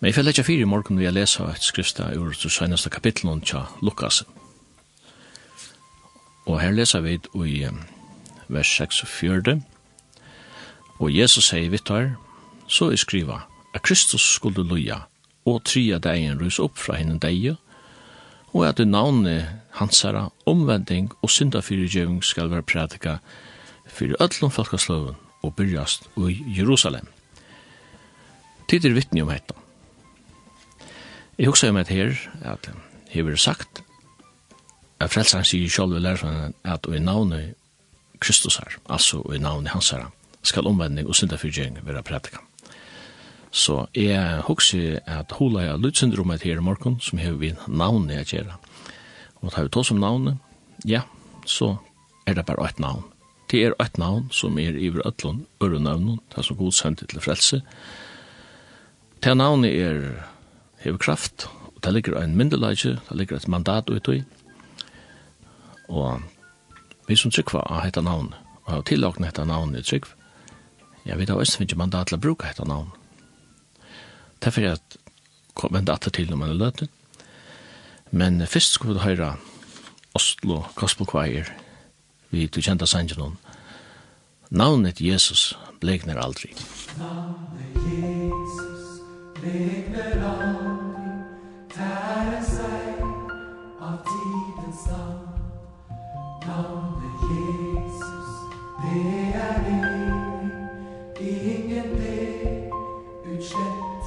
Men jeg får lette fire i morgen når jeg leser et skrifta ur det seneste kapitlet tja Lukas. Og her leser vi i vers 6 og 4. Og Jesus sier vittar, så er skriva, at Kristus skulle loja, og tria degen rus opp fra henne deg, og at det navnet hans herra, omvending og syndafyrigeving skal være prædika fyrir öllum folkasløven og byrjast i Jerusalem. Tid er vittni om hetta. Jeg husker om at her, at jeg vil sagt, at frelseren sier selv i læreren at i navnet Kristus her, altså i navnet hans her, skal omvendning og syndafyrgjeng være prædikant. Så jeg husker at hula jeg lydsyndromet her i morgen, som har vi navnet jeg gjør. Og tar vi to som navnet, ja, så er det bare et navn. Det er et navn som er i øtlån, ørenavnen, det er som god sendt til frelse. Det navnet er hever kraft, og det ligger en myndelage, det ligger et mandat ut i, og vi som trykva av hetta navn, og har tillagt hetta navn i trykv, ja, vi har også finnes mandat til å bruka hetta navn. Derfor er at kom vende atter til når man er løte, men først skal vi høre Oslo Gospel Choir, vi du kjenta sangen Navnet Jesus blekner aldri. Navnet Jesus blekner aldri.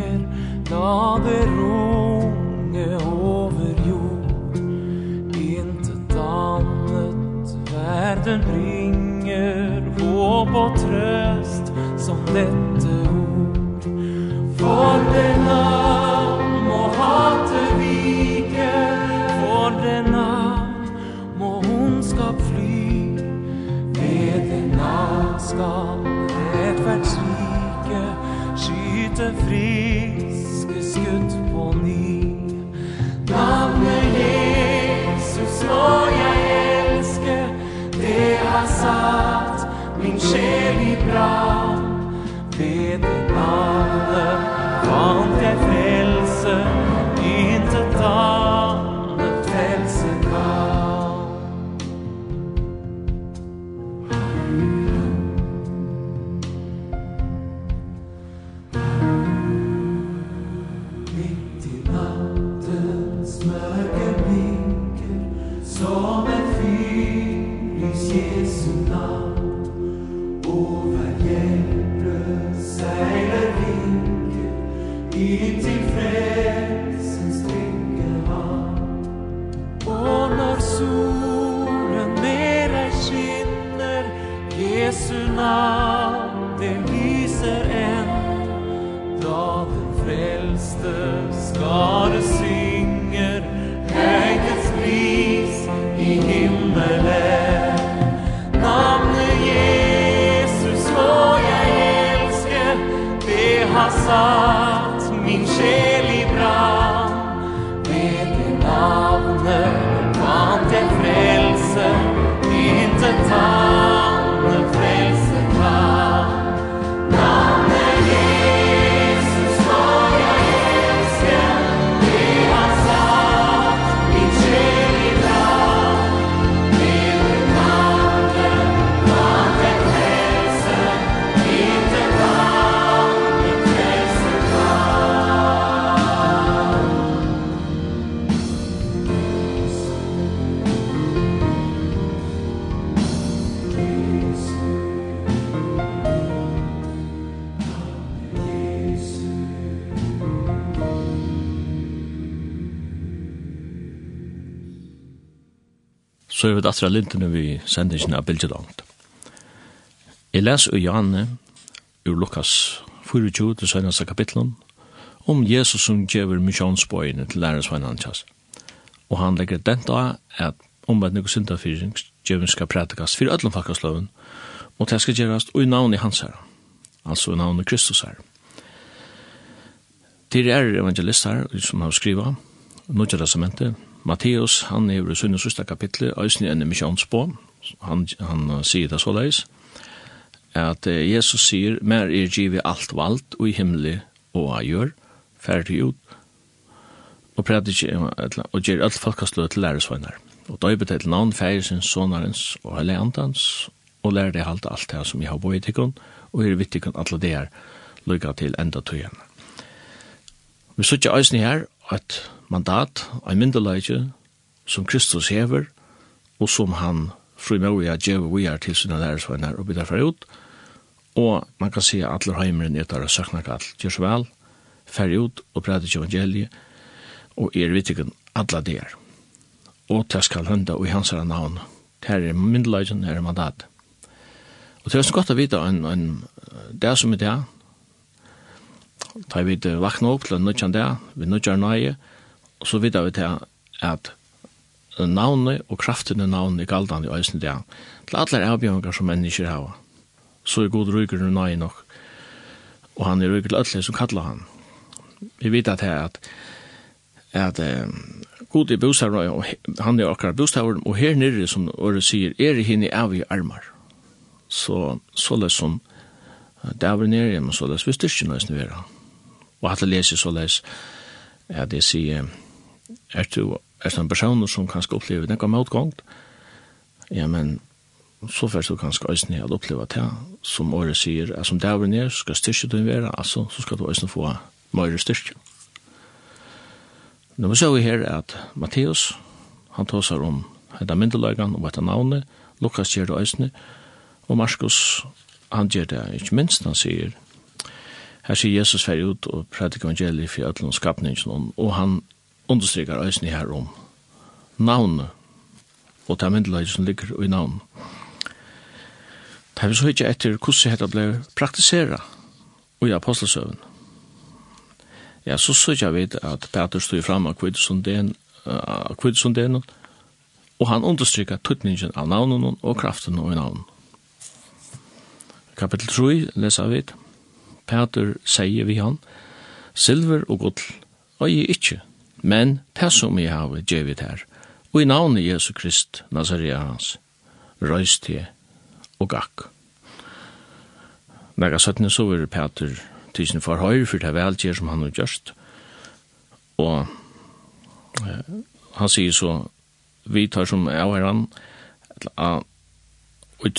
synger Da det runge over jord. Intet annet verden bringer Håp og trøst som dette ord. For denne må hate vike For denne må ondskap fly. Ved denne skal rettferdsrike skyte friske skudd på ny. Navnet Jesus må jeg elske, Det har satt min sjel i brann Ved det navnet fant jeg frelse Intet annet. satt min sjel i brand. Med det navnet vant den frälsning så er vi datter av lintene vi sender sendingen av bildet langt. Jeg leser i Janne ur Lukas 24 til søgneste kapitlen om Jesus som gjever misjonsbøyene til lærersveinantjas. Og han legger den da at omvendning og syndafyring djevun skal prædikast for öllum fakkasloven, og det skal gerast og i navn i hans her, altså i navn i Kristus her. Det er evangelister som har skriva, Nodja Testamentet, Matteus, han er i sunne søsta kapitlet, æsne enn misjonsbå, han, han sier det såleis, at Jesus sier, mer er givet alt vald og i himmelig og avgjør, ferdig ut, og prædik og gjør alt folkastløy til læresvøgnar. Og døybet til navn, færesins, sonarens og heilandans, og lærer det halte alt det som jeg har boi tikkun, og er vitt tikkun alle det her, lykka til enda tøyen. Vi sutja æsni her, at mandat, ein myndeleidje, som Kristus hever, og som han frimøya djeve vi er til sinne lærersvagnar og bidra fra ut, og man kan si at alle heimeren er der og søkna kall, gjør så vel, færre ut og prædde til evangeliet, og er vittigen alle der. Og det skal hende og i hans navn. Det er myndeleidjen, det er mandat. Og det er så godt å vite en, en, det som er det, Da vi vakna opp til nødjan det, vi nødjan nøye, Og så vidar vi til at navnet og kraften i navnet i galdan i øysen det til alle avbjørngar som mennesker har Så er god ryker og nøy nok, og han er ryker til alle som kallar han. Vi vet at her at, at um, god i bostad og han er akkurat bostad og her nere som Øre sier, er i henne av i armar. Så, så det som det er nere, men så det vi styrkjen nøysen vera. Og at det leser så det at det sier, er du er en person som kanskje opplever noe motgångt, ja, men så først du kanskje øyne at oppleve det, som året sier, at som det er, skal styrke du være, altså, så skal du øyne få mer styrke. Nå ser vi her at Matteus, han tar seg om hette myndelagene og hette navnet, Lukas gjør det øyne, og Markus, han gjør det ikke minst, han sier, her sier Jesus fer ut og prædiker evangeliet for alle skapningen, og han understryker øyne her om navnet, og det er myndelag som ligger i navnet. Det er så ikke etter hvordan dette ble praktiseret i apostelsøven. Ja, så så ikke jeg vet at Peter stod frem av kvidsunden, uh, og han understryker tøtningen av navnet og kraften i navnet. Kapitel 3 leser vi Peter sier vi han, silver og gull, og jeg ikke men det som jeg har gjevet her, og i navnet Jesu Krist, Nazaria hans, røys til og gakk. Nega søttene så var Peter tusen for høyre, for det er velgjør som han har gjørst, og eh, han sier så, vi tar som av her han,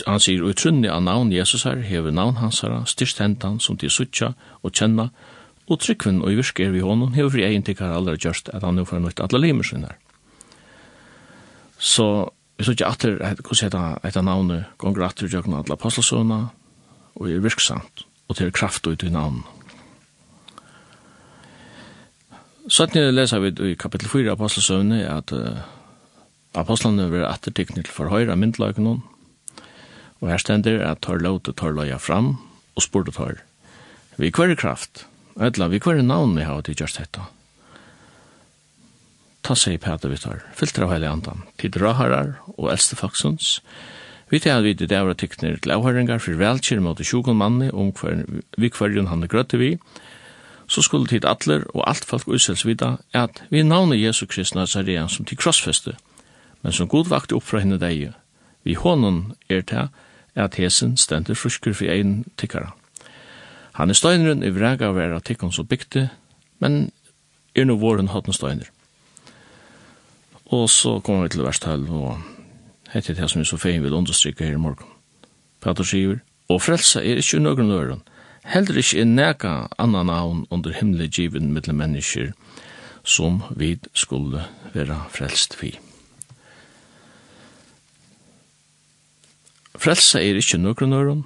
han sier, og trunni av navn Jesus her, hever navn hans her, styrst hentan som de suttja og kjenna, og og tryggvinn og i virke er vi honom hefur fri egin tikkar allra gjørst at han nu får nøyt alla limer sinnar. Så vi så ikke atter hos heta etta navnet gonger atter jøgna alla apostelsona og er virksamt og til kraft ut i navn. Sånn leser vi i kapittel 4 apostelsona at uh, apostlene vil attertikne til forhøyre myndelagen. Og her stender at tar lov til tar løya fram og spurte tar. Vi kvar kraft Ætla, vi kvar er navn vi har til just hetta. Ta seg Peter vi tar, filtra av heilig andan, til draharar og eldste faksons. Vi tar vi til dævra tykner til avhøringar for velkjir mot sjukken manni om hver, vi kvarjon han er grøtte vi, så skulle tid atler og alt folk utsels vita at vi navnet Jesu Kristi Nazarean som til krossfeste, men som god vakte opp fra henne deg. Vi hånden er til at hesen stendur fruskur for ein tykkara. Han er steineren i vrega av er artikken som bygde, men er nå våren hatt steiner. Og så kommer vi til verstall, og hette det som vi så fein vil understryke her i morgen. Peter skriver, og frelsa er ikke nøgren øren, heller ikke er neka annan navn under himmelig given mittel mennesker som vi skulle være frelst vi. Frelsa er ikke nøgren øren,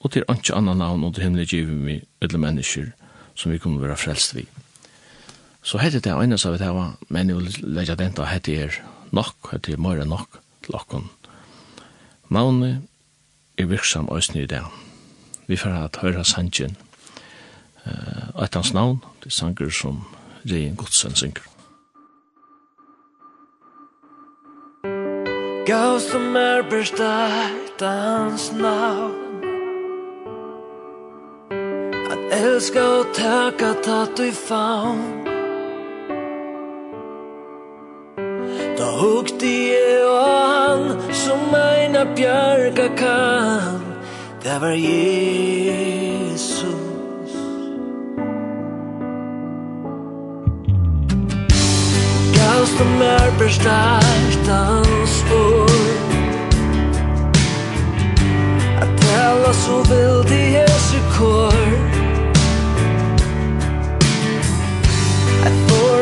og til anki annan navn under himmelig givet vi alle mennesker som vi kunne være frelst vi. Så hette det ene som vi hava, men jeg vil legge den denta hette er nok, hette er mer nok til okkon. Navnet er virksam òsne i det. Vi får ha høyra sannsyn Uh, et hans navn, det er sanger som Rein Godsen synger. Gav som er bestætt hans navn elska og taka tatt i faun Da hukti jeg og han som meina bjarga kan Det var Jesus. Gavst du mer bestart hans ord At tala så vildi Jesu kår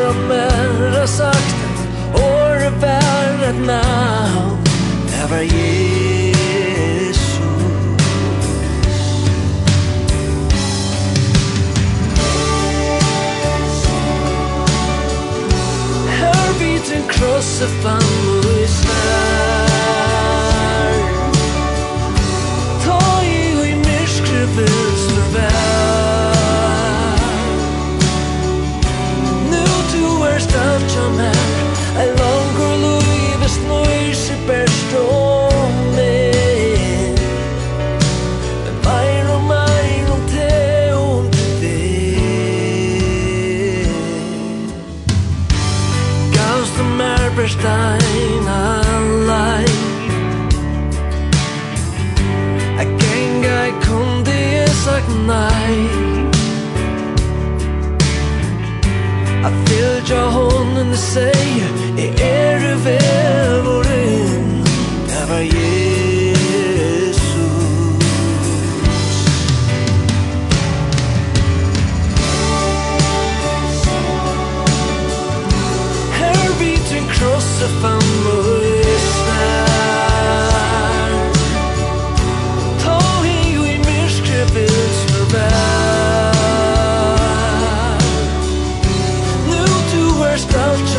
som en har sagt. At året bär et navn Det var Jesus. Her beaten cross of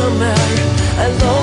summer alone